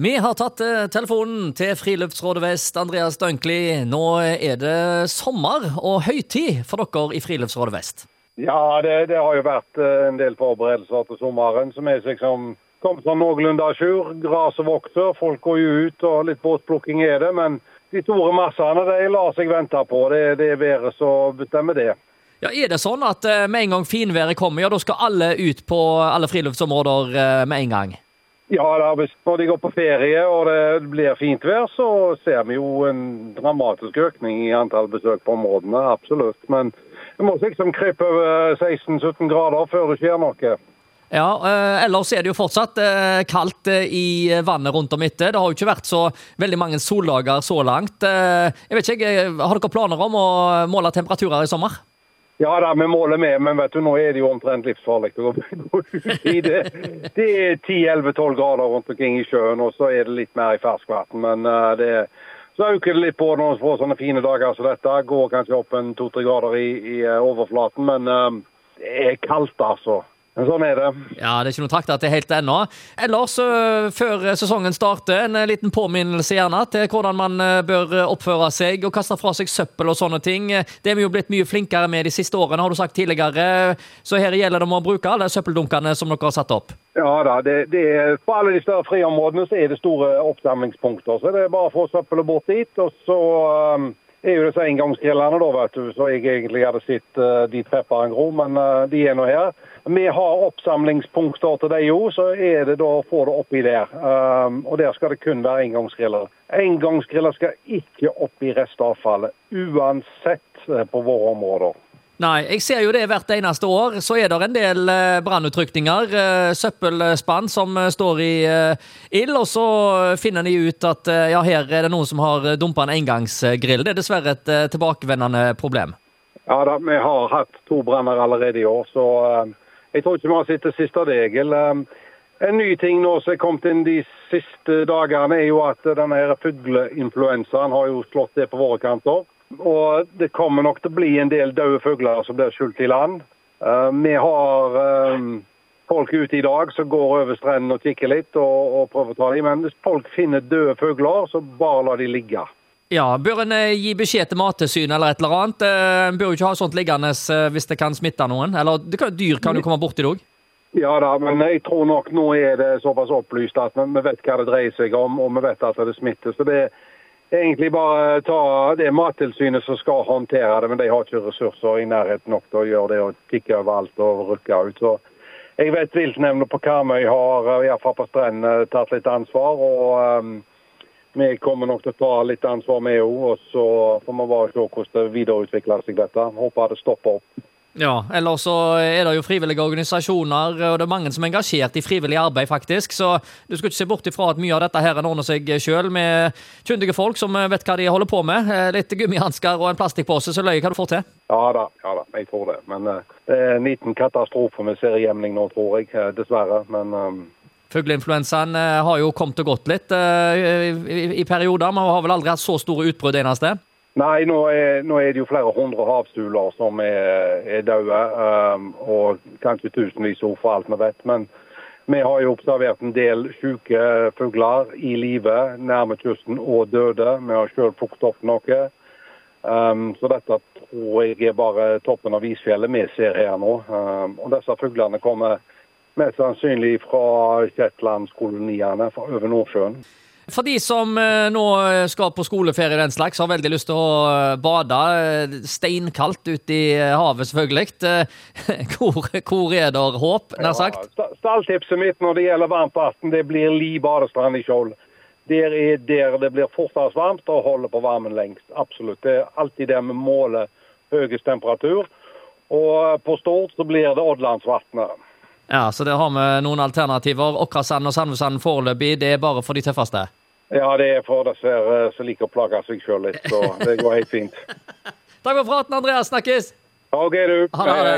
Vi har tatt eh, telefonen til Friluftsrådet Vest, Andreas Dønkli. Nå er det sommer og høytid for dere i Friluftsrådet Vest. Ja, det, det har jo vært eh, en del forberedelser til sommeren som er liksom kommet sånn noenlunde à jour. Gresset vokser, folk går jo ut og litt båtplukking er det. Men de store massene de lar seg vente på. Det, det er været som bestemmer det. Ja, Er det sånn at eh, med en gang finværet kommer, ja, da skal alle ut på alle friluftsområder med en gang? Ja, da, hvis de går på ferie og det blir fint vær, så ser vi jo en dramatisk økning i antall besøk på områdene. Absolutt. Men det må liksom krype over 16-17 grader før det skjer noe. Ja, eh, ellers er det jo fortsatt eh, kaldt eh, i vannet rundt om etter. Det har jo ikke vært så veldig mange soldager så langt. Jeg vet ikke, Har dere planer om å måle temperaturer i sommer? Ja da, vi måler med, men vet du, nå er det jo omtrent livsfarlig å gå ut i det. Det er 10-11-12 grader rundt omkring i sjøen, og så er det litt mer i ferskvann. Men uh, det, så øker det litt på når vi får sånne fine dager som dette. Går kanskje opp en 2-3 grader i, i eh, overflaten, men uh, det er kaldt, altså. Sånn er det. Ja, det er ikke noe traktat til helt ennå. Ellers, eh, før sesongen starter, en eh, liten påminnelse gjerne til hvordan man eh, bør eh, oppføre seg og kaste fra seg søppel og sånne ting. Eh, Det er vi jo blitt mye flinkere med de siste årene, har du sagt tidligere. Så her gjelder det om å bruke alle søppeldunkene som dere har satt opp. Ja da, det, det på alle de større friområdene så er det store oppsamlingspunkter. Så det er bare å få søppelet bort dit. Og så um, er jo disse engangsgrillene da, vet du, så jeg egentlig hadde sett uh, de treffer en gro, men uh, de er nå her. Vi har oppsamlingspunkter til de òg, så er det da å få det oppi der. Um, og der skal det kun være engangsgriller. Engangsgriller skal ikke oppi restavfallet, uansett uh, på våre områder. Nei, jeg ser jo det hvert eneste år. Så er det en del eh, brannutrykninger. Eh, søppelspann som eh, står i eh, ild, og så finner de ut at ja, her er det noen som har dumpa en engangsgrill. Det er dessverre et tilbakevendende problem. Ja da, vi har hatt to branner allerede i år, så jeg tror ikke vi har sett det siste av en ny ting nå som er kommet inn de siste dagene, er jo at denne fugleinfluensaen har jo slått det på våre kanter. Og det kommer nok til å bli en del døde fugler som blir skjult i land. Uh, vi har um, folk ute i dag som går over strenden og kikker litt og, og prøver å ta dem. Men hvis folk finner døde fugler, så bare la de ligge. Ja, Bør en eh, gi beskjed til Mattilsynet eller et eller annet? En bør jo ikke ha sånt liggende hvis det kan smitte noen. Eller det kan, dyr kan jo komme borti det òg. Ja da, men jeg tror nok nå er det såpass opplyst at vi vi vet hva det dreier seg om, og vi vet at det smitter. Så det er egentlig bare ta Det Mattilsynet som skal håndtere det, men de har ikke ressurser i nærheten nok til å gjøre det og kikke overalt og rykke ut. Så jeg vet viltnemnda på Karmøy har eh, iallfall på strendene tatt litt ansvar. og um, vi kommer nok til å ta litt ansvar med òg. og så får vi bare se hvordan det videreutvikler seg dette. Håper det stopper opp. Ja, eller så er det jo frivillige organisasjoner, og det er mange som er engasjert i frivillig arbeid, faktisk. Så du skal ikke se bort ifra at mye av dette her ordner seg sjøl, med kyndige folk som vet hva de holder på med. Eh, Litt gummihansker og en plastikkpose, så løy hva du får til. Ja da, ja da, jeg tror det. Men uh, det er en liten katastrofe med seriehjemling nå, tror jeg. eh, Dessverre. Men um, Fugleinfluensaen har jo kommet og gått litt uh, i, i perioder. men har vel aldri hatt så store utbrudd eneste. Nei, nå er, nå er det jo flere hundre havstuler som er, er døde. Um, og kanskje tusenvis òg, for alt vi vet. Men vi har jo observert en del syke fugler i live nærme kysten og døde. Vi har sjøl plukket opp noe. Um, så dette tror jeg er bare toppen av isfjellet vi ser her nå. Um, og disse fuglene kommer mest sannsynlig fra shetlandskoloniene fra over Nordsjøen. For de som eh, nå skal på skoleferie den slags, har veldig lyst til å eh, bade. eh, Steinkaldt ute i eh, havet, selvfølgelig. Eh, Hvor, hvor er det håp, nær sagt? Ja, stalltipset mitt når det gjelder varmt vann, det blir Li badestrand i Skjold. Der er der det blir fortest varmt og holder på varmen lengst. Absolutt. Det er alltid der vi måler høyest temperatur. Og eh, på Stord så blir det Oddlandsvatnet. Ja, så der har vi noen alternativer. Åkrasand og Sandvesand foreløpig, det er bare for de tøffeste. Ja, det er for disse eh, som liker å plage seg sjøl litt, så det går helt fint. Takk for praten, Andreas. Snakkes! OK, du. Ha det.